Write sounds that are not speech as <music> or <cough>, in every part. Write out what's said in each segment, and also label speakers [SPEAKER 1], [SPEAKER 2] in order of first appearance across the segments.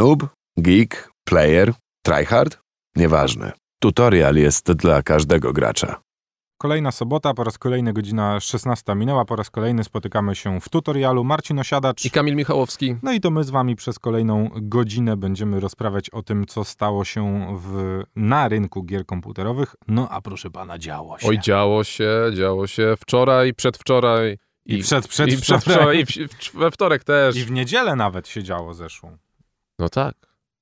[SPEAKER 1] Noob, geek, player, tryhard? Nieważne. Tutorial jest dla każdego gracza.
[SPEAKER 2] Kolejna sobota, po raz kolejny godzina 16 minęła, po raz kolejny spotykamy się w tutorialu. Marcin Osiadacz.
[SPEAKER 3] I Kamil Michałowski.
[SPEAKER 2] No i to my z wami przez kolejną godzinę będziemy rozprawiać o tym, co stało się w, na rynku gier komputerowych. No a proszę pana, działo się.
[SPEAKER 3] Oj, działo się, działo się wczoraj, przedwczoraj.
[SPEAKER 2] I, I przed, przed,
[SPEAKER 3] i przedwczoraj. I w, we wtorek też.
[SPEAKER 2] I w niedzielę nawet się działo zeszłą.
[SPEAKER 3] No tak.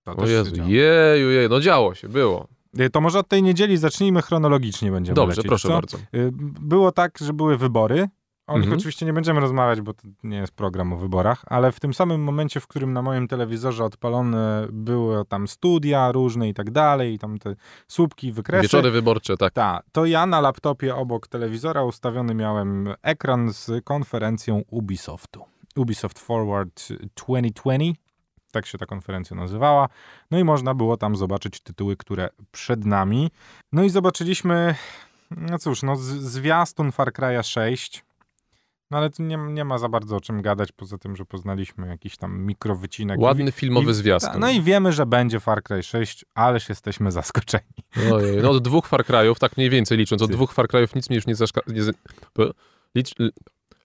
[SPEAKER 2] To
[SPEAKER 3] O Jezu, jeju, jeju, no działo się, było.
[SPEAKER 2] Y, To może od tej niedzieli zacznijmy chronologicznie będziemy
[SPEAKER 3] Dobrze,
[SPEAKER 2] lecieć,
[SPEAKER 3] proszę
[SPEAKER 2] co?
[SPEAKER 3] bardzo.
[SPEAKER 2] Y, Było tak, że były wybory. O nich
[SPEAKER 3] Mhm.
[SPEAKER 2] oczywiście nie będziemy rozmawiać, bo to nie jest program o wyborach, ale w tym samym momencie, w którym na moim telewizorze odpalone były tam studia różne i tak dalej, i tam te słupki, wykresy.
[SPEAKER 3] Wieczory wyborcze, tak.
[SPEAKER 2] Tak, to ja na laptopie obok telewizora ustawiony miałem ekran z konferencją Ubisoftu. Ubisoft Forward 2020, tak się ta konferencja nazywała. No i można było tam zobaczyć tytuły, które przed nami. No i zobaczyliśmy, no cóż, no zwiastun Far Cry'a 6. No ale tu nie, nie ma za bardzo o czym gadać, poza tym, że poznaliśmy jakiś tam mikrowycinek.
[SPEAKER 3] Ładny filmowy
[SPEAKER 2] I-
[SPEAKER 3] zwiastun.
[SPEAKER 2] ta- No i wiemy, że będzie Far Cry 6, ależ jesteśmy zaskoczeni.
[SPEAKER 3] Ojej, no od dwóch Far Cry'ów, tak mniej więcej licząc, od dwóch Far Cry'ów nic mnie już nie zaskakuje. Licz,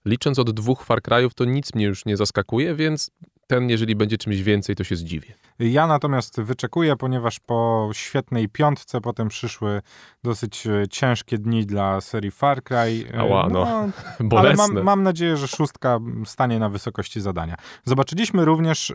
[SPEAKER 3] licząc od dwóch Far Cry'ów, to nic mnie już nie zaskakuje, więc ten, jeżeli będzie czymś więcej, to się zdziwię.
[SPEAKER 2] Ja natomiast wyczekuję, ponieważ po świetnej piątce potem przyszły dosyć e, ciężkie dni dla serii Far Cry. E,
[SPEAKER 3] Ała, no. <laughs>
[SPEAKER 2] ale
[SPEAKER 3] Bolesne.
[SPEAKER 2] mam, mam nadzieję, że szóstka stanie na wysokości zadania. Zobaczyliśmy również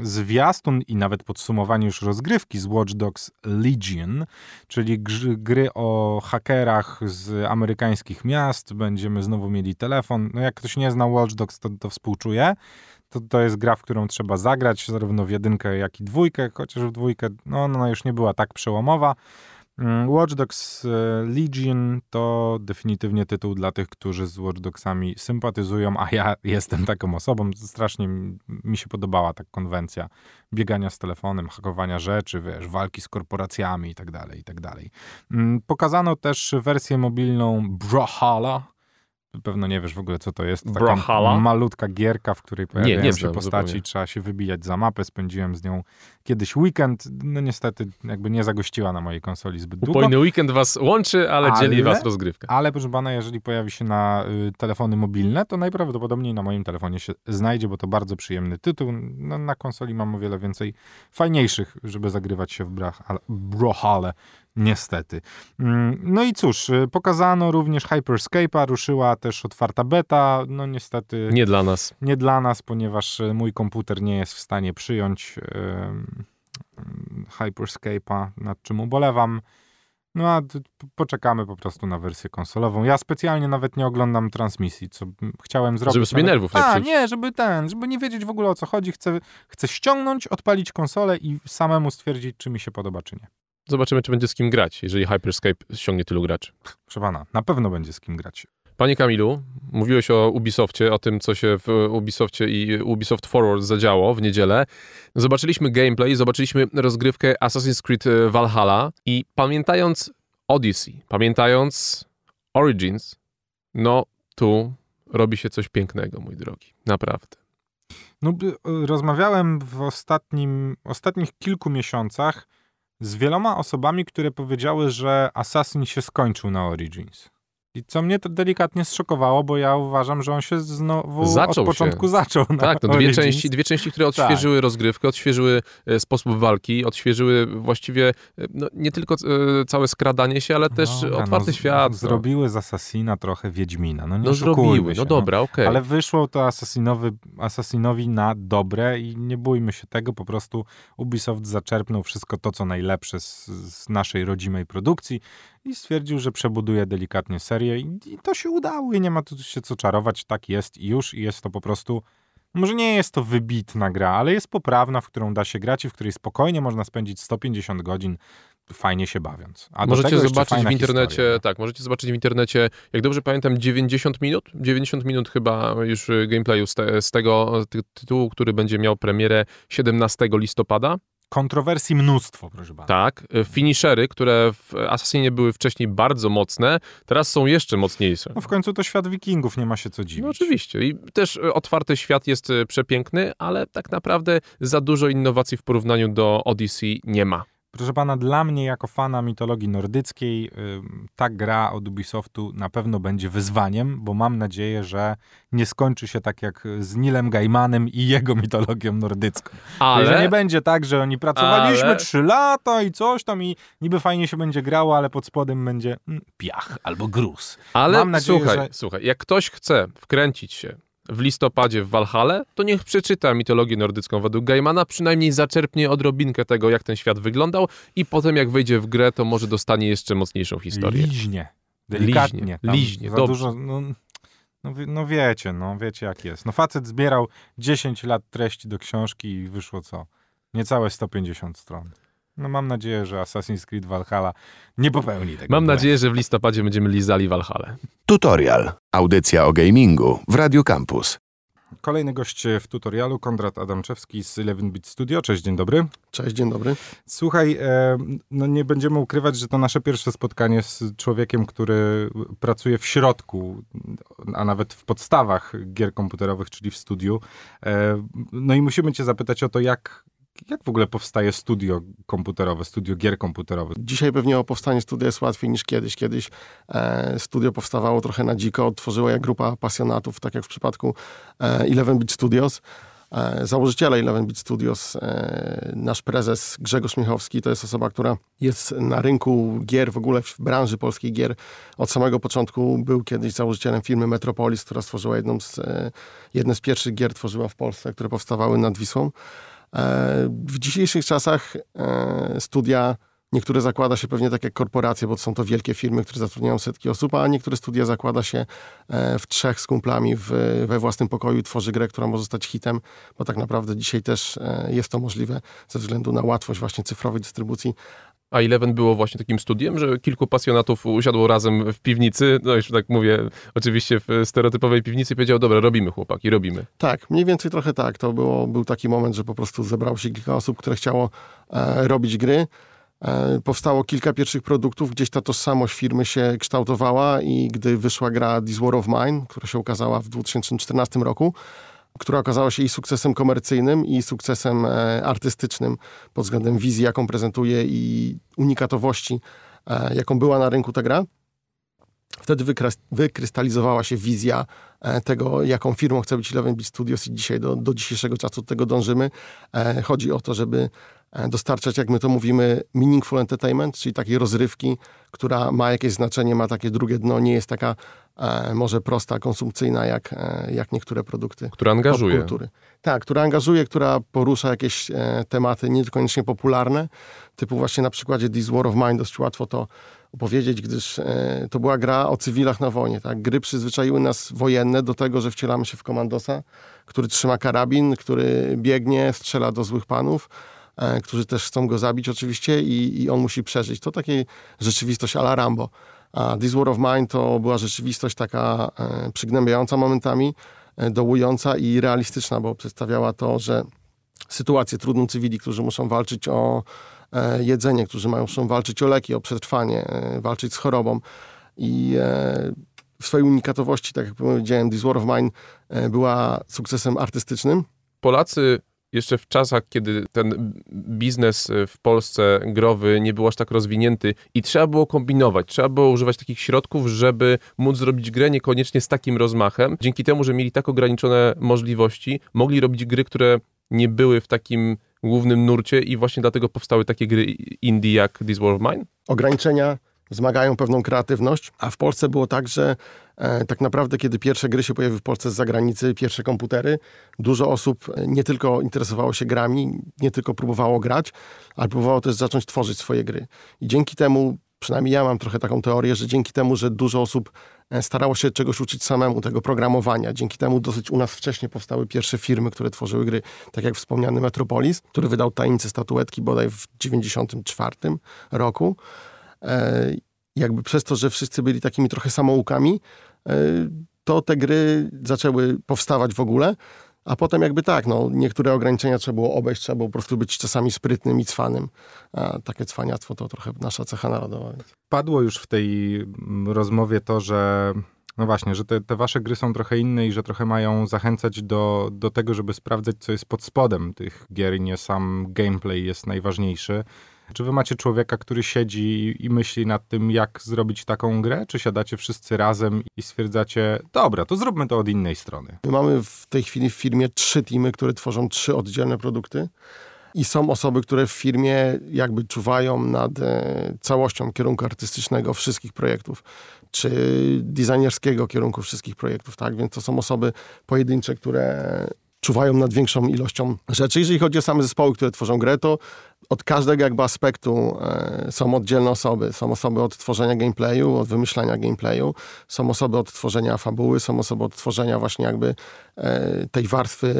[SPEAKER 2] zwiastun i nawet podsumowanie już rozgrywki z Watch Dogs Legion, czyli gry o hakerach z amerykańskich miast. Będziemy znowu mieli telefon. No jak ktoś nie zna Watch Dogs, to, to współczuję. To, to jest gra, w którą trzeba zagrać, zarówno w jedynkę, jak i dwójkę, chociaż w dwójkę no, ona już nie była tak przełomowa. Mm, Watch Dogs e, Legion to definitywnie tytuł dla tych, którzy z Watch Dogsami sympatyzują, a ja <laughs> jestem taką osobą. Strasznie mi się podobała ta konwencja biegania z telefonem, hakowania rzeczy, wiesz, walki z korporacjami i tak dalej, i tak. Mm, Pokazano też wersję mobilną Brawlhalla. Pewno nie wiesz w ogóle, co to jest. Taka
[SPEAKER 3] Brawlhalla?
[SPEAKER 2] malutka gierka, w której pojawiają
[SPEAKER 3] nie
[SPEAKER 2] się
[SPEAKER 3] znam
[SPEAKER 2] postaci
[SPEAKER 3] zupełnie.
[SPEAKER 2] trzeba się wybijać za mapę. Spędziłem z nią kiedyś weekend. No niestety jakby nie zagościła na mojej konsoli zbyt długo.
[SPEAKER 3] Upojny weekend was łączy, ale, dzieli
[SPEAKER 2] Ale-
[SPEAKER 3] was rozgrywka.
[SPEAKER 2] Ale proszę pana, jeżeli pojawi się na y, telefony mobilne, to najprawdopodobniej na moim telefonie się znajdzie, bo to bardzo przyjemny tytuł. No, na konsoli mam o wiele więcej fajniejszych, żeby zagrywać się w Brawlhalla. Niestety. Mm, No i cóż, y, pokazano również Hyperscape'a, ruszyła też otwarta beta. No niestety
[SPEAKER 3] Nie dla nas.
[SPEAKER 2] nie dla nas, ponieważ e, mój komputer nie jest w stanie przyjąć em, Hyperscape'a, nad czym ubolewam. No a poczekamy po prostu na wersję konsolową. Ja specjalnie nawet nie oglądam transmisji, co chciałem zrobić.
[SPEAKER 3] Żeby sobie
[SPEAKER 2] nawet-
[SPEAKER 3] nerwów nie
[SPEAKER 2] A,
[SPEAKER 3] psuć.
[SPEAKER 2] nie, żeby ten, żeby nie wiedzieć w ogóle o co chodzi. Chcę, chcę ściągnąć, odpalić konsolę i samemu stwierdzić, czy mi się podoba, czy nie.
[SPEAKER 3] Zobaczymy, czy będzie z kim grać, jeżeli Hyperscape ściągnie tylu graczy.
[SPEAKER 2] Proszę pana, na pewno będzie z kim grać.
[SPEAKER 3] Panie Kamilu, mówiłeś o Ubisoftie, o tym, co się w Ubisoftie i Ubisoft Forward zadziało w niedzielę. Zobaczyliśmy gameplay, zobaczyliśmy rozgrywkę Assassin's Creed e, Valhalla i pamiętając Odyssey, pamiętając Origins, no tu robi się coś pięknego, mój drogi. Naprawdę.
[SPEAKER 2] No, y, rozmawiałem w ostatnim, ostatnich kilku miesiącach z wieloma osobami, które powiedziały, że Assassin się skończył na Origins. I co mnie to delikatnie zszokowało, bo ja uważam, że on się znowu
[SPEAKER 3] Zaczął
[SPEAKER 2] od
[SPEAKER 3] się.
[SPEAKER 2] początku <laughs> zaczął na
[SPEAKER 3] Tak, no dwie części, dwie części, które odświeżyły rozgrywkę, odświeżyły e, sposób walki, odświeżyły właściwie e, no, nie tylko e, całe skradanie się, ale też
[SPEAKER 2] Dobra,
[SPEAKER 3] otwarty
[SPEAKER 2] no,
[SPEAKER 3] świat. No,
[SPEAKER 2] Zrobiły z Assassina trochę Wiedźmina. No, nie
[SPEAKER 3] no zrobiły,
[SPEAKER 2] się,
[SPEAKER 3] no dobra, okej.
[SPEAKER 2] Ale wyszło to Assassinowy, Assassinowi na dobre i nie bójmy się tego, po prostu Ubisoft zaczerpnął wszystko to, co najlepsze z, z naszej rodzimej produkcji i stwierdził, że przebuduje delikatnie serię i, i to się udało i nie ma tu się co czarować, tak jest i już i jest to po prostu, może nie jest to wybitna gra, ale jest poprawna, w którą da się grać i w której spokojnie można spędzić 150 godzin fajnie się bawiąc. A
[SPEAKER 3] Możecie zobaczyć w internecie,
[SPEAKER 2] historia,
[SPEAKER 3] tak, możecie zobaczyć w internecie, jak dobrze pamiętam, 90 minut, 90 minut chyba już gameplayu z, te, z tego ty, tytułu, który będzie miał premierę 17 listopada.
[SPEAKER 2] Kontrowersji mnóstwo, proszę pana.
[SPEAKER 3] Tak, y, finishery, które w Assassinie były wcześniej bardzo mocne, teraz są jeszcze mocniejsze.
[SPEAKER 2] No w końcu to świat wikingów, nie ma się co dziwić.
[SPEAKER 3] No oczywiście. I też y, otwarty świat jest y, przepiękny, ale tak naprawdę za dużo innowacji w porównaniu do Odyssey nie ma.
[SPEAKER 2] Proszę pana, dla mnie jako fana mitologii nordyckiej ta gra od Ubisoftu na pewno będzie wyzwaniem, bo mam nadzieję, że nie skończy się tak jak z Nilem Gaimanem i jego mitologią nordycką.
[SPEAKER 3] Ale...
[SPEAKER 2] Że nie będzie tak, że oni pracowaliśmy
[SPEAKER 3] Ale-
[SPEAKER 2] trzy lata i coś tam i niby fajnie się będzie grało, ale pod spodem będzie mm, piach albo gruz.
[SPEAKER 3] Ale
[SPEAKER 2] Mam nadzieję,
[SPEAKER 3] słuchaj,
[SPEAKER 2] że-
[SPEAKER 3] słuchaj, jak ktoś chce wkręcić się w listopadzie w Valhalla, to niech przeczyta mitologię nordycką według Gaimana, przynajmniej zaczerpnie odrobinkę tego, jak ten świat wyglądał i potem jak wejdzie w grę, to może dostanie jeszcze mocniejszą historię.
[SPEAKER 2] Liźnie. Delikatnie.
[SPEAKER 3] Liźnie, liźnie,
[SPEAKER 2] za
[SPEAKER 3] dobrze.
[SPEAKER 2] dużo, no, no, no wiecie, no wiecie jak jest. No facet zbierał 10 lat treści do książki i wyszło co? Niecałe 150 stron. No mam nadzieję, że Assassin's Creed Valhalla nie popełni tego.
[SPEAKER 3] Mam
[SPEAKER 2] błędu.
[SPEAKER 3] nadzieję, że w listopadzie będziemy lizali Valhalla.
[SPEAKER 1] Tutorial. Audycja o gamingu w Radio Campus.
[SPEAKER 2] Kolejny gość w tutorialu, Konrad Adamczewski z 11-Bit Studio. Cześć, dzień dobry.
[SPEAKER 4] Cześć, dzień dobry.
[SPEAKER 2] Słuchaj, e, no nie będziemy ukrywać, że to nasze pierwsze spotkanie z człowiekiem, który pracuje w środku, a nawet w podstawach gier komputerowych, czyli w studiu. E, no i musimy cię zapytać o to, jak, jak w ogóle powstaje studio komputerowe, studio gier komputerowych.
[SPEAKER 4] Dzisiaj pewnie o powstanie studia jest łatwiej niż kiedyś. Kiedyś e, studio powstawało trochę na dziko, tworzyła je grupa pasjonatów, tak jak w przypadku e, 11-Bit Studios. E, założyciele 11-Bit Studios, e, nasz prezes Grzegorz Michowski, to jest osoba, która jest na rynku gier, w ogóle w branży polskiej gier od samego początku. Był kiedyś założycielem firmy Metropolis, która stworzyła jedną z, e, jedne z pierwszych gier, tworzyła w Polsce, które powstawały nad Wisłą. E, W dzisiejszych czasach e, studia niektóre zakłada się pewnie tak jak korporacje, bo są to wielkie firmy, które zatrudniają setki osób, a niektóre studia zakłada się e, w trzech z kumplami w, we własnym pokoju tworzy grę, która może stać hitem, bo tak naprawdę dzisiaj też jest to możliwe ze względu na łatwość właśnie cyfrowej dystrybucji.
[SPEAKER 3] A Eleven było właśnie takim studiem, że kilku pasjonatów usiadło razem w piwnicy, no już tak mówię, oczywiście w stereotypowej piwnicy powiedział, dobra, robimy chłopaki, robimy.
[SPEAKER 4] Tak, mniej więcej trochę tak. To było, był taki moment, że po prostu zebrało się kilka osób, które chciało e, robić gry. E, powstało kilka pierwszych produktów, gdzieś ta tożsamość firmy się kształtowała i gdy wyszła gra This War of Mine, która się ukazała w 2014 roku, która okazała się i sukcesem komercyjnym, i sukcesem e, artystycznym pod względem wizji, jaką prezentuje i unikatowości, e, jaką była na rynku ta gra. Wtedy wykrystalizowała się wizja e, tego, jaką firmą chce być 11-Bit Studios i dzisiaj do, do dzisiejszego czasu do tego dążymy. Chodzi o to, żeby dostarczać, jak my to mówimy, meaningful entertainment, czyli takiej rozrywki, która ma jakieś znaczenie, ma takie drugie dno, nie jest taka e, może prosta, konsumpcyjna, jak, e, jak niektóre produkty
[SPEAKER 3] Która angażuje.
[SPEAKER 4] Tak, która angażuje, która porusza jakieś e, tematy niekoniecznie popularne, typu właśnie na przykładzie This War of Mine dość łatwo to opowiedzieć, gdyż e, to była gra o cywilach na wojnie. Tak? Gry przyzwyczaiły nas wojenne do tego, że wcielamy się w komandosa, który trzyma karabin, który biegnie, strzela do złych panów, e, którzy też chcą go zabić oczywiście i, i on musi przeżyć. To takie rzeczywistość a la Rambo. A This War of Mine to była rzeczywistość taka e, przygnębiająca momentami, e, dołująca i realistyczna, bo przedstawiała to, że sytuację trudną cywili, którzy muszą walczyć o e, jedzenie, którzy muszą walczyć o leki, o przetrwanie, e, walczyć z chorobą. I e, w swojej unikatowości, tak jak powiedziałem, This War of Mine e, była sukcesem artystycznym.
[SPEAKER 3] Polacy jeszcze w czasach, kiedy ten biznes w Polsce growy nie był aż tak rozwinięty i trzeba było kombinować, trzeba było używać takich środków, żeby móc zrobić grę niekoniecznie z takim rozmachem. Dzięki temu, że mieli tak ograniczone możliwości, mogli robić gry, które nie były w takim głównym nurcie i właśnie dlatego powstały takie gry indie jak This War of Mine.
[SPEAKER 4] ograniczenia wzmagają pewną kreatywność, a w Polsce było tak, że tak naprawdę, kiedy pierwsze gry się pojawiły w Polsce z zagranicy, pierwsze komputery, dużo osób e, nie tylko interesowało się grami, nie tylko próbowało grać, ale próbowało też zacząć tworzyć swoje gry. I dzięki temu, przynajmniej ja mam trochę taką teorię, że dzięki temu, że dużo osób e, starało się czegoś uczyć samemu, tego programowania, dzięki temu dosyć u nas wcześniej powstały pierwsze firmy, które tworzyły gry, tak jak wspomniany Metropolis, który wydał tajemnicę statuetki bodaj w 1994 roku. Jakby przez to, że wszyscy byli takimi trochę samoukami, e, to te gry zaczęły powstawać w ogóle. A potem jakby tak, no, niektóre ograniczenia trzeba było obejść, trzeba było po prostu być czasami sprytnym i cwanym. A takie cwaniactwo to trochę nasza cecha narodowa.
[SPEAKER 2] Padło już w tej mm, rozmowie to, że no właśnie, że te, te wasze gry są trochę inne i że trochę mają zachęcać do, do tego, żeby sprawdzać, co jest pod spodem tych gier nie sam gameplay jest najważniejszy. Czy wy macie człowieka, który siedzi i myśli nad tym, jak zrobić taką grę? Czy siadacie wszyscy razem i stwierdzacie, dobra, to zróbmy to od innej strony?
[SPEAKER 4] My mamy w tej chwili w firmie trzy teamy, które tworzą trzy oddzielne produkty. I są osoby, które w firmie jakby czuwają nad e, całością kierunku artystycznego wszystkich projektów, czy designerskiego kierunku wszystkich projektów, tak? Więc to są osoby pojedyncze, które czuwają nad większą ilością rzeczy. Jeżeli chodzi o same zespoły, które tworzą grę, to od każdego jakby aspektu e, są oddzielne osoby. Są osoby od tworzenia gameplayu, od wymyślania gameplayu, są osoby od tworzenia fabuły, są osoby od tworzenia właśnie jakby e, tej warstwy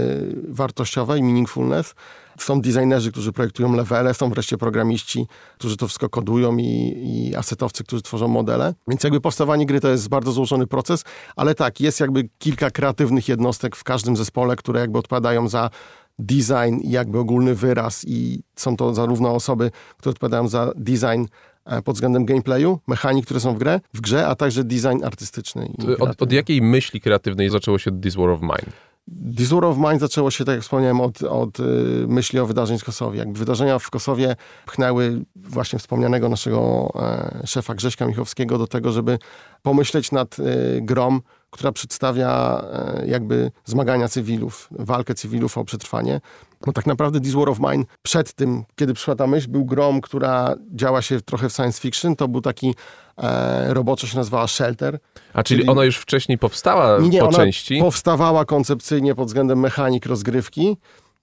[SPEAKER 4] wartościowej, meaningfulness. Są designerzy, którzy projektują levele, są wreszcie programiści, którzy to wszystko kodują i, i asetowcy, którzy tworzą modele. Więc jakby powstawanie gry to jest bardzo złożony proces, ale tak, jest jakby kilka kreatywnych jednostek w każdym zespole, które jakby odpowiadają za design i jakby ogólny wyraz i są to zarówno osoby, które odpowiadają za design e, pod względem gameplayu, mechanik, które są w grze, w grze, a także design artystyczny.
[SPEAKER 3] Od, od, jakiej myśli kreatywnej zaczęło się This War of Mine?
[SPEAKER 4] This War of Mine zaczęło się, tak jak wspomniałem, od, od y, myśli o wydarzeń w Kosowie. Jakby wydarzenia w Kosowie pchnęły właśnie wspomnianego naszego e, szefa Grześka Michowskiego do tego, żeby pomyśleć nad y, grom, która przedstawia e, jakby zmagania cywilów, walkę cywilów o przetrwanie. No tak naprawdę This War of Mine przed tym, kiedy przyszła ta myśl, był grom, która działa się trochę w science fiction. To był taki e, roboczo się nazywała Shelter.
[SPEAKER 3] A czyli, czyli, ona już wcześniej powstała nie, po
[SPEAKER 4] ona
[SPEAKER 3] części?
[SPEAKER 4] powstawała koncepcyjnie pod względem mechanik rozgrywki,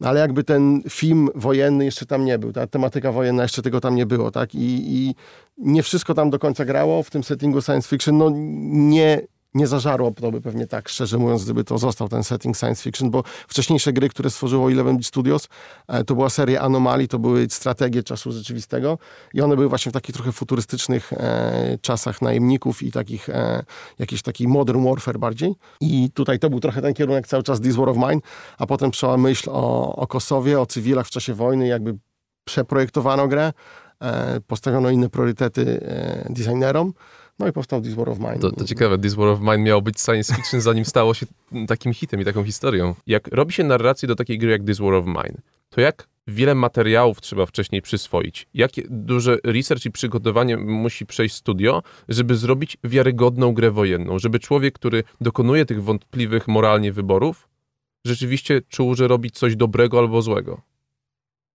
[SPEAKER 4] ale jakby ten film wojenny jeszcze tam nie był, ta tematyka wojenna jeszcze tego tam nie było, tak? I, i nie wszystko tam do końca grało w tym settingu science fiction, no nie nie zażarło to pewnie tak, szczerze mówiąc, gdyby to został ten setting science fiction, bo wcześniejsze gry, które stworzyło Eleven Studios, e, to była seria anomalii, to były strategie czasu rzeczywistego i one były właśnie w takich trochę futurystycznych e, czasach najemników i takich, e, jakiś taki modern warfare bardziej. I tutaj to był trochę ten kierunek cały czas This War of Mine, a potem przyszła myśl o, o Kosowie, o cywilach w czasie wojny, jakby przeprojektowano grę, e, postawiono inne priorytety e, designerom, no i powstał This War of Mine.
[SPEAKER 3] To, to ciekawe, This War of Mine miało być science fiction, zanim stało się takim hitem i taką historią. Jak robi się narrację do takiej gry jak This War of Mine, to jak wiele materiałów trzeba wcześniej przyswoić? Jakie duże research i przygotowanie musi przejść studio, żeby zrobić wiarygodną grę wojenną? Żeby człowiek, który dokonuje tych wątpliwych moralnie wyborów, rzeczywiście czuł, że robi coś dobrego albo złego?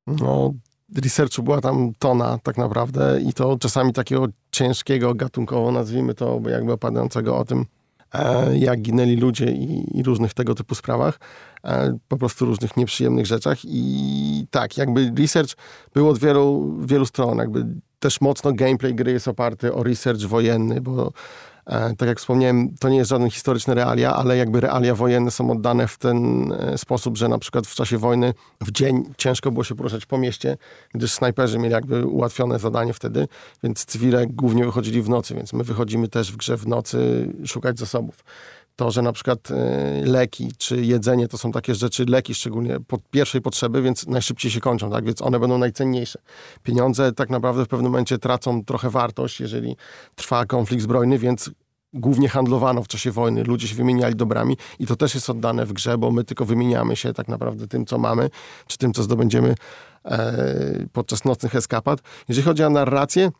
[SPEAKER 4] No, researchu była tam tona tak naprawdę i to czasami takiego ciężkiego, gatunkowo nazwijmy to, jakby opadającego o tym, e, jak ginęli ludzie i, i, różnych tego typu sprawach, e, po prostu różnych nieprzyjemnych rzeczach. I tak, jakby research był od wielu, wielu stron, jakby też mocno gameplay gry jest oparty o research wojenny, bo tak jak wspomniałem, to nie jest żaden historyczny realia, ale jakby realia wojenne są oddane w ten e, sposób, że na przykład w czasie wojny w dzień ciężko było się poruszać po mieście, gdyż snajperzy mieli jakby ułatwione zadanie wtedy, więc cywile głównie wychodzili w nocy, więc my wychodzimy też w grze w nocy szukać zasobów to, że na przykład e, leki czy jedzenie to są takie rzeczy, leki szczególnie pod pierwszej potrzeby, więc najszybciej się kończą, tak? Więc one będą najcenniejsze. Pieniądze tak naprawdę w pewnym momencie tracą trochę wartość, jeżeli trwa konflikt zbrojny, więc głównie handlowano w czasie wojny, ludzie się wymieniali dobrami i to też jest oddane w grze, bo my tylko wymieniamy się tak naprawdę tym, co mamy, czy tym, co zdobędziemy e, podczas nocnych eskapad. Jeżeli chodzi o narrację,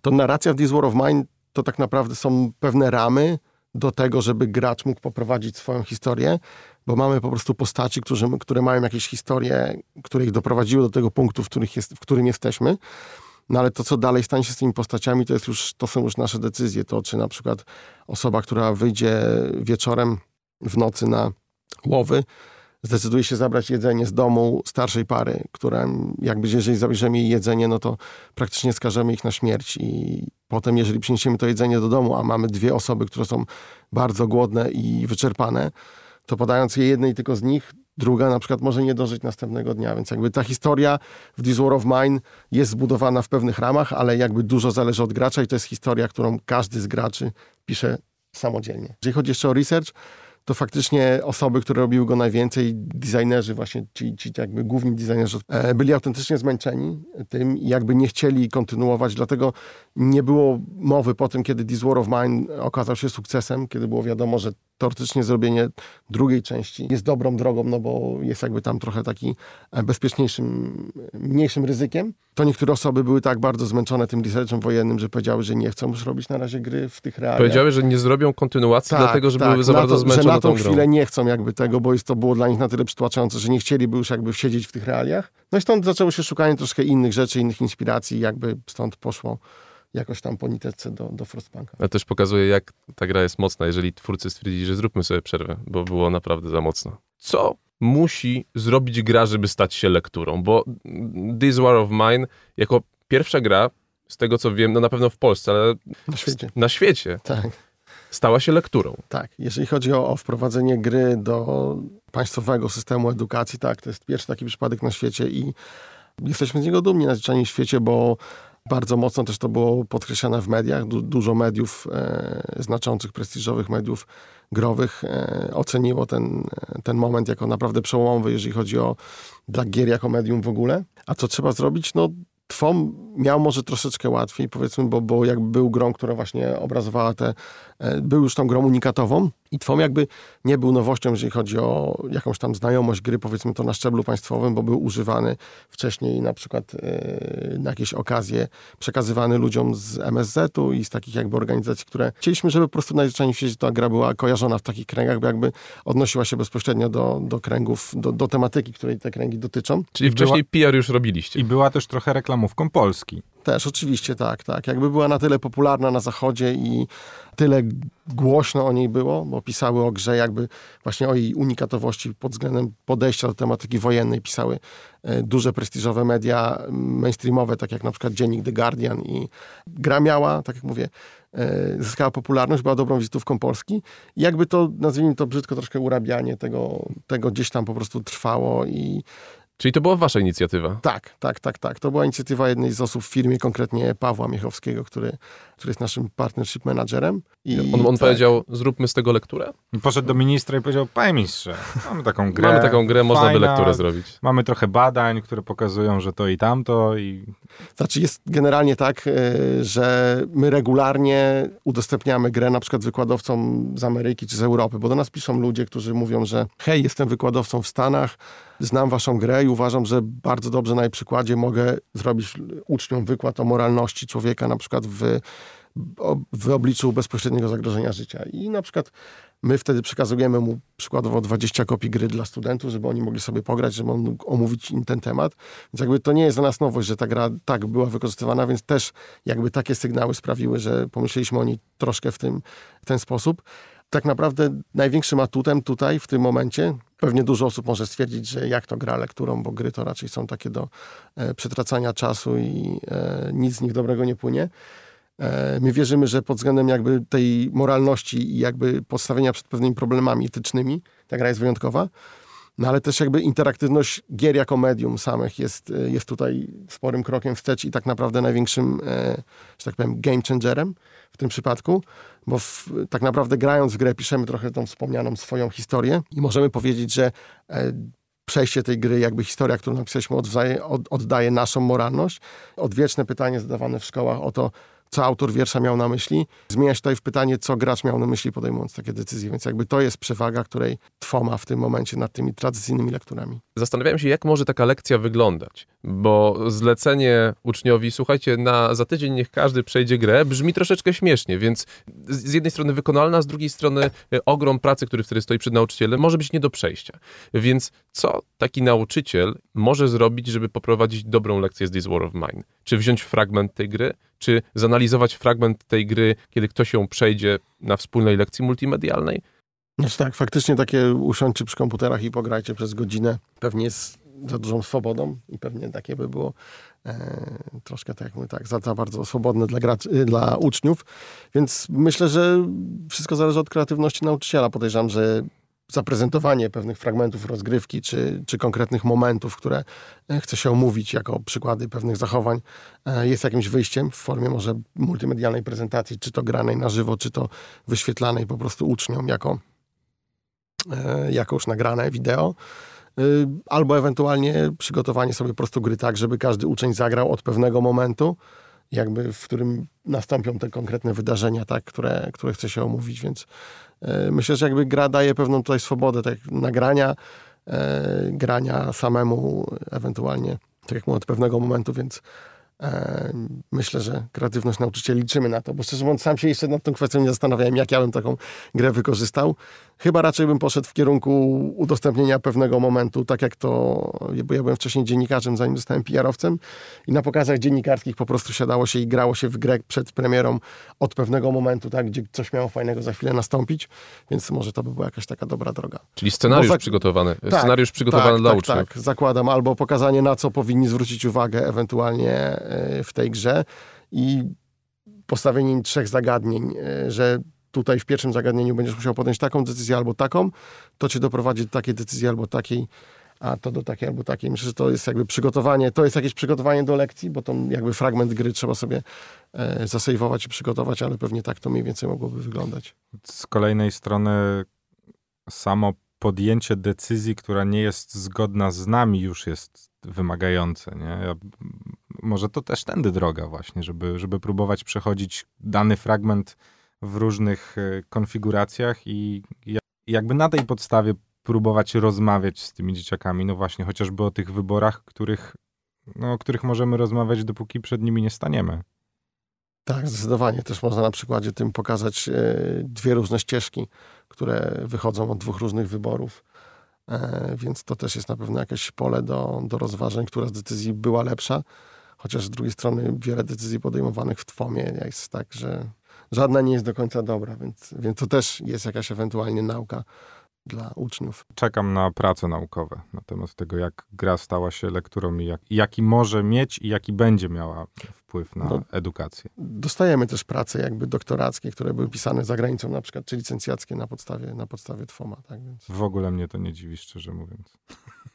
[SPEAKER 4] to narracja w This War of Mine to tak naprawdę są pewne ramy, do tego, żeby gracz mógł poprowadzić swoją historię, bo mamy po prostu postaci, którzy, które mają jakieś historie, które ich doprowadziły do tego punktu, w, jest, w którym jesteśmy. No ale to, co dalej stanie się z tymi postaciami, to, jest już, to są już nasze decyzje. To, czy na przykład osoba, która wyjdzie wieczorem w nocy na łowy, zdecyduje się zabrać jedzenie z domu starszej pary, która jakby jeżeli zabierzemy jej jedzenie, no to praktycznie skażemy ich na śmierć i potem jeżeli przyniesiemy to jedzenie do domu, a mamy dwie osoby, które są bardzo głodne i wyczerpane, to podając je jednej tylko z nich, druga na przykład może nie dożyć następnego dnia, więc jakby ta historia w This War of Mine jest zbudowana w pewnych ramach, ale jakby dużo zależy od gracza i to jest historia, którą każdy z graczy pisze samodzielnie. Jeżeli chodzi jeszcze o research, to faktycznie osoby, które robiły go najwięcej, designerzy właśnie, ci, ci jakby główni designerzy, e, byli autentycznie zmęczeni tym i jakby nie chcieli kontynuować, dlatego nie było mowy po tym, kiedy This War of Mine okazał się sukcesem, kiedy było wiadomo, że teoretycznie zrobienie drugiej części jest dobrą drogą, no bo jest jakby tam trochę taki e, bezpieczniejszym, mniejszym ryzykiem. To niektóre osoby były tak bardzo zmęczone tym researchem wojennym, że powiedziały, że nie chcą już robić na razie gry w tych realiach.
[SPEAKER 3] Powiedziały, że nie zrobią kontynuacji,
[SPEAKER 4] Tak,
[SPEAKER 3] dlatego że
[SPEAKER 4] tak,
[SPEAKER 3] były za bardzo
[SPEAKER 4] to,
[SPEAKER 3] zmęczone
[SPEAKER 4] Że na tą
[SPEAKER 3] tą grą.
[SPEAKER 4] chwilę nie chcą jakby tego, bo jest to było dla nich na tyle przytłaczające, że nie chcieliby już jakby siedzieć w tych realiach. No i stąd zaczęło się szukanie troszkę innych rzeczy, innych inspiracji, jakby stąd poszło jakoś tam po niteczce do, do Frostpunka.
[SPEAKER 3] Ale też pokazuje, jak ta gra jest mocna, jeżeli twórcy stwierdzili, że zróbmy sobie przerwę, bo było naprawdę za mocno. Co musi zrobić gra, żeby stać się lekturą? Bo This War of Mine, jako pierwsza gra, z tego co wiem, no na pewno w Polsce, ale
[SPEAKER 4] Na świecie.
[SPEAKER 3] na świecie,
[SPEAKER 4] Tak.
[SPEAKER 3] stała się lekturą.
[SPEAKER 4] Tak, jeżeli chodzi o, o wprowadzenie gry do państwowego systemu edukacji, tak, to jest pierwszy taki przypadek na świecie i jesteśmy z niego dumni na zwyczajnym świecie, bo bardzo mocno też to było podkreślane w mediach. Du dużo mediów, e, znaczących, prestiżowych mediów growych e, oceniło ten, ten moment jako naprawdę przełomowy, jeżeli chodzi o dla gier jako medium w ogóle. A co trzeba zrobić? No Twom miał może troszeczkę łatwiej, powiedzmy, bo, bo jakby był grą, która właśnie obrazowała te, e, był już tą grą unikatową i Twom jakby nie był nowością, jeżeli chodzi o jakąś tam znajomość gry, powiedzmy to na szczeblu państwowym, bo był używany wcześniej na przykład e, na jakieś okazje, przekazywany ludziom z MSZ-u i z takich jakby organizacji, które chcieliśmy, żeby po prostu najzwyczajniej w świecie ta gra była kojarzona w takich kręgach, bo jakby odnosiła się bezpośrednio do, do kręgów, do, do tematyki, której te kręgi dotyczą.
[SPEAKER 3] Czyli
[SPEAKER 2] Była-
[SPEAKER 3] wcześniej PR już robiliście.
[SPEAKER 2] I była też trochę reklamówką Polski.
[SPEAKER 4] Też, oczywiście, tak, tak. Jakby była na tyle popularna na zachodzie i tyle głośno o niej było, bo pisały o grze jakby właśnie o jej unikatowości pod względem podejścia do tematyki wojennej pisały e, duże prestiżowe media mainstreamowe, tak jak na przykład dziennik The Guardian i gra miała, tak jak mówię, e, zyskała popularność, była dobrą wizytówką Polski i jakby to, nazwijmy to brzydko, troszkę urabianie tego, tego gdzieś tam po prostu trwało i
[SPEAKER 3] Czyli to była wasza inicjatywa.
[SPEAKER 4] tak, tak, tak, tak. To była inicjatywa jednej z osób w firmie, konkretnie Pawła Miechowskiego, który, który jest naszym partnership managerem. I
[SPEAKER 3] On, on
[SPEAKER 4] tak,
[SPEAKER 3] powiedział, zróbmy z tego lekturę?
[SPEAKER 2] I poszedł do ministra i powiedział, panie ministrze, mamy taką grę.
[SPEAKER 3] Mamy taką grę, można by
[SPEAKER 2] fajna,
[SPEAKER 3] lekturę zrobić.
[SPEAKER 2] Mamy trochę badań, które pokazują, że to i tamto i
[SPEAKER 4] Znaczy jest generalnie tak, e, że my regularnie udostępniamy grę na przykład wykładowcom z Ameryki czy z Europy, bo do nas piszą ludzie, którzy mówią, że hej, jestem wykładowcą w Stanach, znam waszą grę i uważam, że bardzo dobrze na jej przykładzie mogę zrobić uczniom wykład o moralności człowieka na przykład w, w obliczu bezpośredniego zagrożenia życia. I na przykład my wtedy przekazujemy mu przykładowo 20 kopii gry dla studentów, żeby oni mogli sobie pograć, żeby on mógł omówić im ten temat. Więc jakby to nie jest dla nas nowość, że ta gra tak była wykorzystywana, więc też jakby takie sygnały sprawiły, że pomyśleliśmy o niej troszkę w, tym, w ten sposób. Tak naprawdę największym atutem tutaj w tym momencie, pewnie dużo osób może stwierdzić, że jak to gra lekturą, bo gry to raczej są takie do e, przetracania czasu i e, nic z nich dobrego nie płynie. E, My wierzymy, że pod względem jakby tej moralności i jakby postawienia przed pewnymi problemami etycznymi, ta gra jest wyjątkowa. No ale też jakby interaktywność gier jako medium samych jest, jest tutaj sporym krokiem wstecz i tak naprawdę największym, że tak powiem, game changerem w tym przypadku, bo w, tak naprawdę grając w grę piszemy trochę tą wspomnianą swoją historię i możemy powiedzieć, że e, przejście tej gry, jakby historia, którą napisaliśmy, oddaje naszą moralność. Odwieczne pytanie zadawane w szkołach o to, co autor wiersza miał na myśli, zmienia się tutaj w pytanie, co gracz miał na myśli, podejmując takie decyzje. Więc jakby to jest przewaga, której Two ma w tym momencie nad tymi tradycyjnymi lekturami.
[SPEAKER 3] Zastanawiałem się, jak może taka lekcja wyglądać, bo zlecenie uczniowi, słuchajcie, na, za tydzień niech każdy przejdzie grę, brzmi troszeczkę śmiesznie, więc z z jednej strony wykonalna, z drugiej strony e, ogrom pracy, który wtedy stoi przed nauczycielem, może być nie do przejścia. Więc co taki nauczyciel może zrobić, żeby poprowadzić dobrą lekcję z This War of Mine? Czy wziąć fragment tej gry, czy zanalizować fragment tej gry, kiedy ktoś ją przejdzie na wspólnej lekcji multimedialnej?
[SPEAKER 4] Znaczy tak, faktycznie takie usiądźcie przy komputerach i pograjcie przez godzinę pewnie jest za dużą swobodą i pewnie takie by było e, troszkę tak mówię, tak, za, za bardzo swobodne dla, y, dla uczniów. Więc myślę, że wszystko zależy od kreatywności nauczyciela. Podejrzewam, że zaprezentowanie pewnych fragmentów rozgrywki, czy, czy konkretnych momentów, które e, chce się omówić jako przykłady pewnych zachowań, e, jest jakimś wyjściem w formie może multimedialnej prezentacji, czy to granej na żywo, czy to wyświetlanej po prostu uczniom jako e, jako już nagrane wideo. Y, Albo ewentualnie przygotowanie sobie po prostu gry tak, żeby każdy uczeń zagrał od pewnego momentu, jakby w którym nastąpią te konkretne wydarzenia, tak, które, które chce się omówić, więc myślę, że jakby gra daje pewną tutaj swobodę tak, nagrania, e, grania samemu, ewentualnie, tak jak mówię, od pewnego momentu, więc e, myślę, że kreatywność nauczycieli liczymy na to, bo szczerze mówiąc, sam się jeszcze nad tą kwestią nie zastanawiałem, jak ja bym taką grę wykorzystał. Chyba raczej bym poszedł w kierunku udostępnienia pewnego momentu, tak jak to, bo ja byłem wcześniej dziennikarzem, zanim zostałem PR-owcem i na pokazach dziennikarskich po prostu siadało się i grało się w grę przed premierą od pewnego momentu, tak, gdzie coś miało fajnego za chwilę nastąpić, więc może to by była jakaś taka dobra droga.
[SPEAKER 3] Czyli scenariusz
[SPEAKER 4] za-
[SPEAKER 3] przygotowany.
[SPEAKER 4] Tak,
[SPEAKER 3] scenariusz przygotowany
[SPEAKER 4] tak,
[SPEAKER 3] dla
[SPEAKER 4] tak,
[SPEAKER 3] uczniów.
[SPEAKER 4] Tak, zakładam, albo pokazanie na co powinni zwrócić uwagę ewentualnie e, w tej grze i postawienie im trzech zagadnień, e, że tutaj w pierwszym zagadnieniu będziesz musiał podjąć taką decyzję albo taką, to cię doprowadzi do takiej decyzji albo takiej, a to do takiej albo takiej. Myślę, że to jest jakby przygotowanie, to jest jakieś przygotowanie do lekcji, bo to jakby fragment gry trzeba sobie e, zasejwować i przygotować, ale pewnie tak to mniej więcej mogłoby wyglądać.
[SPEAKER 2] Z kolejnej strony samo podjęcie decyzji, która nie jest zgodna z nami, już jest wymagające. Nie? Ja, może to też tędy droga właśnie, żeby, żeby próbować przechodzić dany fragment w różnych e, konfiguracjach i ja- jakby na tej podstawie próbować rozmawiać z tymi dzieciakami, no właśnie, chociażby o tych wyborach, których, no, o których możemy rozmawiać, dopóki przed nimi nie staniemy.
[SPEAKER 4] Tak, zdecydowanie. Też można na przykładzie tym pokazać e, dwie różne ścieżki, które wychodzą od dwóch różnych wyborów. E, więc to też jest na pewno jakieś pole do, do rozważań, która z decyzji była lepsza. Chociaż z drugiej strony wiele decyzji podejmowanych w TWOMie jest tak, że żadna nie jest do końca dobra, więc, więc to też jest jakaś ewentualnie nauka dla uczniów.
[SPEAKER 2] czekam na prace naukowe na temat tego, jak gra stała się lekturą i jak, jaki może mieć i jaki będzie miała wpływ na
[SPEAKER 4] No.
[SPEAKER 2] edukację.
[SPEAKER 4] Dostajemy też prace jakby doktorackie, które były pisane za granicą na przykład, czy licencjackie na podstawie, na podstawie TWOMa. Tak, więc.
[SPEAKER 2] W ogóle mnie to nie dziwi, szczerze mówiąc.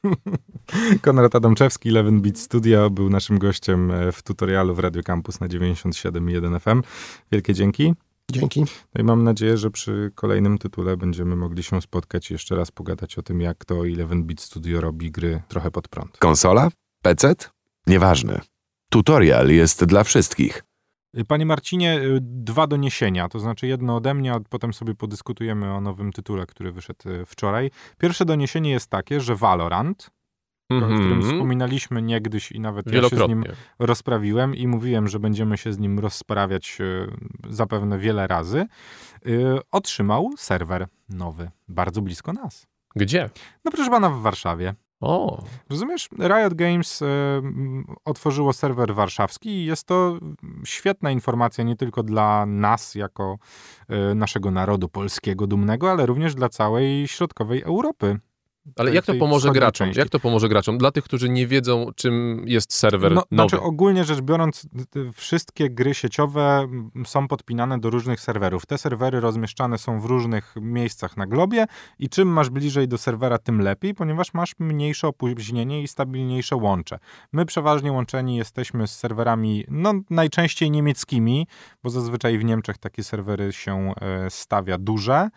[SPEAKER 2] <laughs> Konrad Adamczewski, 11 Beat Studio, był naszym gościem e, w tutorialu w Radio Campus na 97.1 FM. Wielkie dzięki.
[SPEAKER 4] Dzięki.
[SPEAKER 2] No i mam nadzieję, że przy kolejnym tytule będziemy mogli się spotkać i jeszcze raz pogadać o tym, jak to 11 Beat Studio robi gry trochę pod prąd.
[SPEAKER 1] Konsola? PC? Nieważne. Tutorial jest dla wszystkich.
[SPEAKER 2] Panie Marcinie, y, dwa doniesienia, to znaczy jedno ode mnie, a potem sobie podyskutujemy o nowym tytule, który wyszedł y, wczoraj. Pierwsze doniesienie jest takie, że Valorant, o którym
[SPEAKER 3] Mhm.
[SPEAKER 2] wspominaliśmy niegdyś i nawet ja się z nim rozprawiłem i mówiłem, że będziemy się z nim rozprawiać y, zapewne wiele razy, y, otrzymał serwer nowy, bardzo blisko nas.
[SPEAKER 3] Gdzie?
[SPEAKER 2] No proszę pana, w Warszawie.
[SPEAKER 3] O,
[SPEAKER 2] Rozumiesz? Riot Games y, otworzyło serwer warszawski i jest to świetna informacja nie tylko dla nas, jako y, naszego narodu polskiego dumnego, ale również dla całej środkowej Europy.
[SPEAKER 3] Ale
[SPEAKER 2] tej-
[SPEAKER 3] jak to pomoże graczom?
[SPEAKER 2] części.
[SPEAKER 3] Jak to pomoże graczom? Dla tych, którzy nie wiedzą, czym jest serwer
[SPEAKER 2] No,
[SPEAKER 3] nowy.
[SPEAKER 2] znaczy ogólnie rzecz biorąc, wszystkie gry sieciowe są podpinane do różnych serwerów. Te serwery rozmieszczane są w różnych miejscach na globie i czym masz bliżej do serwera, tym lepiej, ponieważ masz mniejsze opóźnienie i stabilniejsze łącze. My przeważnie łączeni jesteśmy z serwerami, no najczęściej niemieckimi, bo zazwyczaj w Niemczech takie serwery się e, stawia duże.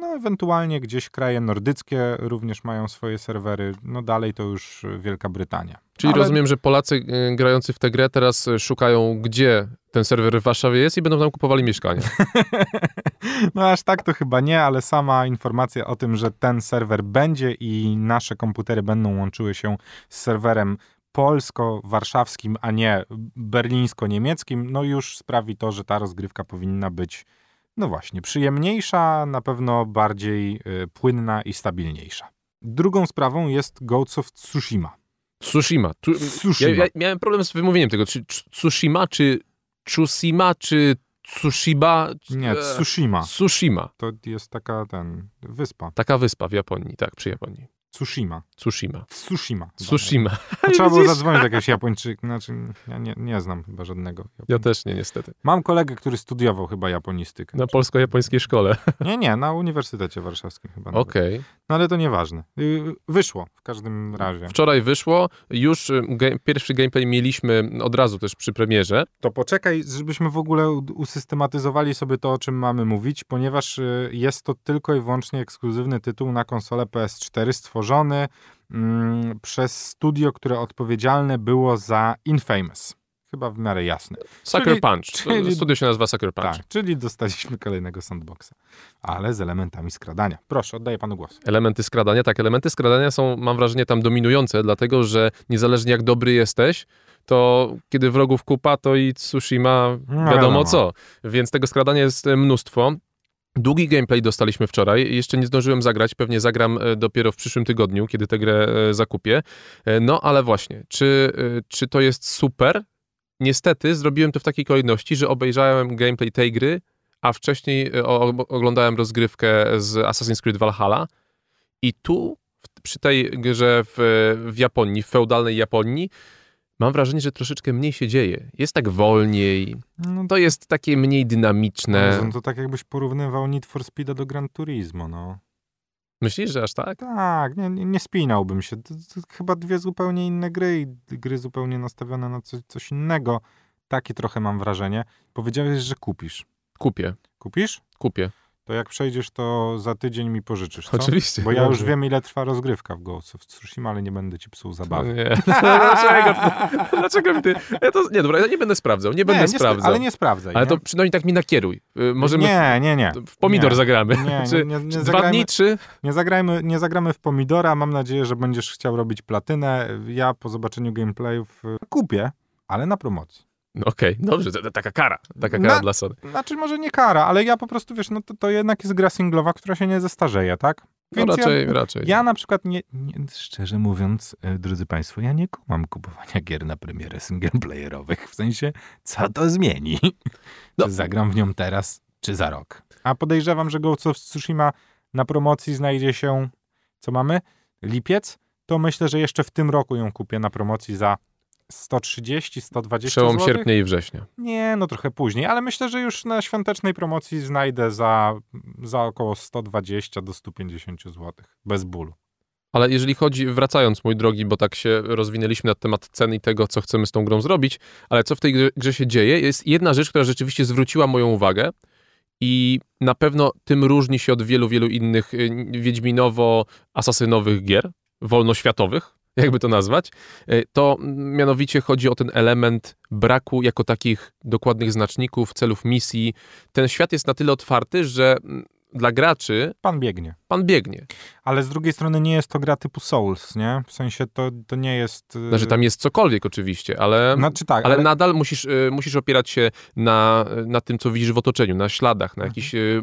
[SPEAKER 2] No, ewentualnie gdzieś kraje nordyckie również mają swoje serwery. No dalej to już e, Wielka Brytania.
[SPEAKER 3] Czyli
[SPEAKER 2] Ale-
[SPEAKER 3] rozumiem, że Polacy y, grający w tę grę teraz y, szukają, gdzie ten serwer w Warszawie jest i będą tam kupowali mieszkania. <laughs>
[SPEAKER 2] No aż tak to chyba nie, ale sama informacja o tym, że ten serwer będzie i nasze komputery będą łączyły się z serwerem polsko-warszawskim, a nie berlińsko-niemieckim, no już sprawi to, że ta rozgrywka powinna być, no właśnie, przyjemniejsza, na pewno bardziej y, płynna i stabilniejsza. Drugą sprawą jest Ghosts of Tsushima.
[SPEAKER 3] Tsushima. Tu,
[SPEAKER 2] Tsushima.
[SPEAKER 3] ja, ja miałem problem z wymówieniem tego. Czy Tsu- Tsushima, czy Tsushima, czy Tsushiba?
[SPEAKER 2] Nie, Tsushima.
[SPEAKER 3] Tsushima.
[SPEAKER 2] To jest taka ten, wyspa.
[SPEAKER 3] Taka wyspa w Japonii, tak, przy Japonii.
[SPEAKER 2] Tsushima.
[SPEAKER 3] Tsushima.
[SPEAKER 2] Tsushima.
[SPEAKER 3] Tsushima.
[SPEAKER 2] No, trzeba było <laughs> zadzwonić do jakiegoś Japończyka. Znaczy, ja nie, nie znam chyba żadnego.
[SPEAKER 3] Ja też nie, niestety.
[SPEAKER 2] Mam kolegę, który studiował chyba japonistykę.
[SPEAKER 3] Na polsko-japońskiej szkole. <laughs>
[SPEAKER 2] Nie, nie, na Uniwersytecie Warszawskim chyba.
[SPEAKER 3] Okej.
[SPEAKER 2] No ale to nieważne. Y, Wyszło w każdym razie.
[SPEAKER 3] Wczoraj wyszło, już y, pierwszy gameplay mieliśmy od razu też przy premierze.
[SPEAKER 2] To poczekaj, żebyśmy w ogóle usystematyzowali sobie to, o czym mamy mówić, ponieważ y, jest to tylko i wyłącznie ekskluzywny tytuł na konsolę PS4 stworzony mm, przez studio, które odpowiedzialne było za Infamous. Chyba w miarę jasne.
[SPEAKER 3] Sucker
[SPEAKER 2] Czyli-
[SPEAKER 3] Punch.
[SPEAKER 2] czyli-
[SPEAKER 3] Studio się nazywa Sucker Punch.
[SPEAKER 2] Tak, czyli dostaliśmy kolejnego sandboxa, ale z elementami skradania. Proszę, oddaję panu głos.
[SPEAKER 3] Elementy skradania, tak, elementy skradania są, mam wrażenie, tam dominujące, dlatego że niezależnie jak dobry jesteś, to kiedy wrogów kupa, to i Tsushima
[SPEAKER 2] No
[SPEAKER 3] wiadomo,
[SPEAKER 2] wiadomo.
[SPEAKER 3] co. Więc tego skradania jest mnóstwo. Długi gameplay dostaliśmy wczoraj. Jeszcze nie zdążyłem zagrać, pewnie zagram e, dopiero w przyszłym tygodniu, kiedy tę grę e, zakupię. E, No ale właśnie, czy, czy to jest super? Niestety zrobiłem to w takiej kolejności, że obejrzałem gameplay tej gry, a wcześniej oglądałem rozgrywkę z Assassin's Creed Valhalla i tu, przy tej grze w, w Japonii, w feudalnej Japonii, mam wrażenie, że troszeczkę mniej się dzieje. Jest tak wolniej,
[SPEAKER 2] No
[SPEAKER 3] to jest takie mniej dynamiczne.
[SPEAKER 2] No to tak jakbyś porównywał Need for Speed do Gran Turismo, no.
[SPEAKER 3] Myślisz, że aż tak?
[SPEAKER 2] Tak, nie, nie, nie spinałbym się. To, to chyba dwie zupełnie inne gry i gry zupełnie nastawione na coś, coś innego. Takie trochę mam wrażenie. Powiedziałeś, że kupisz.
[SPEAKER 3] Kupię,
[SPEAKER 2] Kupisz?
[SPEAKER 3] kupię.
[SPEAKER 2] To jak przejdziesz, to za tydzień mi pożyczysz, co?
[SPEAKER 3] Oczywiście.
[SPEAKER 2] Bo ja już wiem, ile trwa rozgrywka w Ghost of Tsushima, ale nie będę ci psuł zabawy.
[SPEAKER 3] Nie. <laughs> dlaczego, dlaczego mi ty... Ja to, nie, dobra, ja nie będę sprawdzał, nie będę
[SPEAKER 2] nie, sp-
[SPEAKER 3] sprawdzał.
[SPEAKER 2] ale nie sprawdzaj.
[SPEAKER 3] Ale
[SPEAKER 2] nie?
[SPEAKER 3] to przynajmniej tak mi nakieruj. Y, Możemy
[SPEAKER 2] Nie, nie, nie.
[SPEAKER 3] w, pomidor
[SPEAKER 2] nie.
[SPEAKER 3] zagramy.
[SPEAKER 2] Nie, <laughs>
[SPEAKER 3] Czy,
[SPEAKER 2] nie, nie, nie
[SPEAKER 3] czy dwa
[SPEAKER 2] zagrajmy-
[SPEAKER 3] dni, trzy?
[SPEAKER 2] Nie, zagrajmy, nie zagramy w pomidora. Mam nadzieję, że będziesz chciał robić platynę. Ja po zobaczeniu gameplayów y, kupię, ale na promocji.
[SPEAKER 3] No Okej, dobrze, to, to taka kara. Taka kara
[SPEAKER 2] Na-
[SPEAKER 3] dla Sony.
[SPEAKER 2] Znaczy może nie kara, ale ja po prostu, wiesz, no to, to jednak jest gra singlowa, która się nie zestarzeje, tak?
[SPEAKER 3] No raczej,
[SPEAKER 2] ja,
[SPEAKER 3] raczej.
[SPEAKER 2] ja na przykład nie, nie, szczerze mówiąc, e, drodzy Państwo, ja nie kumam kupowania gier na premierę singleplayerowych. W sensie, co to zmieni?
[SPEAKER 3] No.
[SPEAKER 2] Czy zagram w nią teraz, czy za rok? A podejrzewam, że Ghost of Tsushima na promocji znajdzie się, co mamy? Lipiec? To myślę, że jeszcze w tym roku ją kupię na promocji za 130, 120
[SPEAKER 3] Przełom
[SPEAKER 2] zł.
[SPEAKER 3] sierpnia i września.
[SPEAKER 2] Nie, no trochę później, ale myślę, że już na świątecznej promocji znajdę za, za około 120 do 150 zł. Bez bólu.
[SPEAKER 3] Ale jeżeli chodzi, wracając mój drogi, bo tak się rozwinęliśmy na temat cen i tego, co chcemy z tą grą zrobić, ale co w tej grze, grze się dzieje, jest jedna rzecz, która rzeczywiście zwróciła moją uwagę i na pewno tym różni się od wielu, wielu innych y, wiedźminowo-asasynowych gier, wolnoświatowych, <laughs> jakby to nazwać, y, to mianowicie chodzi o ten element braku jako takich dokładnych znaczników, celów misji. Ten świat jest na tyle otwarty, że dla graczy
[SPEAKER 2] Pan biegnie.
[SPEAKER 3] pan biegnie.
[SPEAKER 2] Ale z drugiej strony nie jest to gra typu Souls, nie? W sensie to, to nie jest... y,
[SPEAKER 3] Znaczy tam jest cokolwiek oczywiście, ale,
[SPEAKER 2] Znaczy tak,
[SPEAKER 3] ale,
[SPEAKER 2] ale,
[SPEAKER 3] nadal musisz, y, musisz opierać się na, na tym, co widzisz w otoczeniu, na śladach, na
[SPEAKER 2] Mhm.
[SPEAKER 3] jakichś y,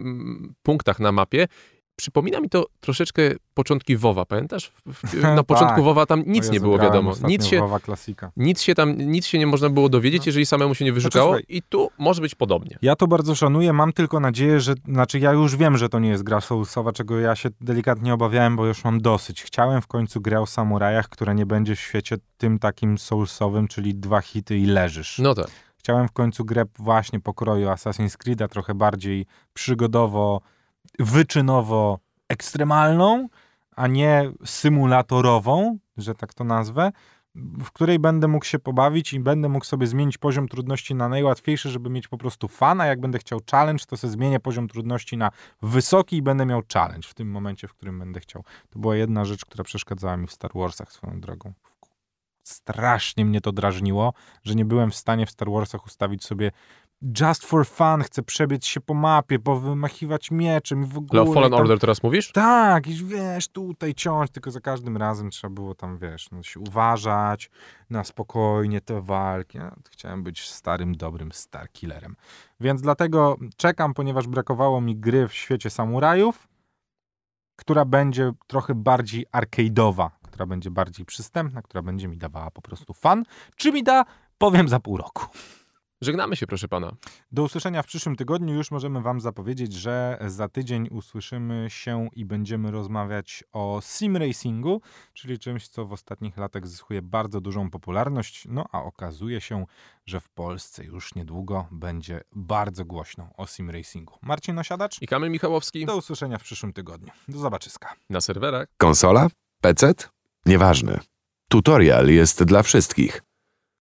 [SPEAKER 3] punktach na mapie. Przypomina mi to troszeczkę początki WoWa, pamiętasz? <laughs> Na
[SPEAKER 2] Tak.
[SPEAKER 3] początku WoWa tam nic nie
[SPEAKER 2] Jezu,
[SPEAKER 3] było
[SPEAKER 2] grałem
[SPEAKER 3] wiadomo. Nic się,
[SPEAKER 2] WoWa klasika.
[SPEAKER 3] nic się tam, nic się nie można było dowiedzieć,
[SPEAKER 2] No.
[SPEAKER 3] jeżeli samemu się nie wyszukało
[SPEAKER 2] słuchaj-
[SPEAKER 3] i tu może być podobnie.
[SPEAKER 2] Ja to bardzo szanuję, mam tylko nadzieję, że, znaczy ja już wiem, że to nie jest gra soulsowa, czego ja się delikatnie obawiałem, bo już mam dosyć. Chciałem w końcu grę o samurajach, która nie będzie w świecie tym takim soulsowym, czyli dwa hity i leżysz.
[SPEAKER 3] No tak.
[SPEAKER 2] Chciałem w końcu grę właśnie pokroju Assassin's Creed'a, trochę bardziej przygodowo, wyczynowo ekstremalną, a nie symulatorową, że tak to nazwę, w której będę mógł się pobawić i będę mógł sobie zmienić poziom trudności na najłatwiejszy, żeby mieć po prostu fan, a jak będę chciał challenge, to sobie zmienię poziom trudności na wysoki i będę miał challenge w tym momencie, w którym będę chciał. To była jedna rzecz, która przeszkadzała mi w Star Warsach swoją drogą. Strasznie mnie to drażniło, że nie byłem w stanie w Star Warsach ustawić sobie just for fun, chcę przebiec się po mapie, powymachiwać mieczem i w ogóle.
[SPEAKER 3] Ale o Fallen
[SPEAKER 2] tam-
[SPEAKER 3] Order teraz mówisz?
[SPEAKER 2] tak, i wiesz, tutaj ciąć, tylko za każdym razem trzeba było tam, wiesz, no, się uważać na spokojnie te walki. Ja chciałem być starym, dobrym Starkillerem. Więc dlatego czekam, ponieważ brakowało mi gry w świecie samurajów, która będzie trochę bardziej arcade'owa, która będzie bardziej przystępna, która będzie mi dawała po prostu fan. Czy mi da, powiem za pół roku.
[SPEAKER 3] Żegnamy się, proszę pana.
[SPEAKER 2] Do usłyszenia w przyszłym tygodniu. Już możemy Wam zapowiedzieć, że za tydzień usłyszymy się i będziemy rozmawiać o sim racingu, czyli czymś, co w ostatnich latach zyskuje bardzo dużą popularność. No a okazuje się, że w Polsce już niedługo będzie bardzo głośno o sim racingu. Marcin Osiadacz.
[SPEAKER 3] I Kamil Michałowski
[SPEAKER 2] Do usłyszenia w przyszłym tygodniu. Do zobaczyska.
[SPEAKER 3] na serwerach.
[SPEAKER 1] Konsola? PC? Nieważne. Tutorial jest dla wszystkich.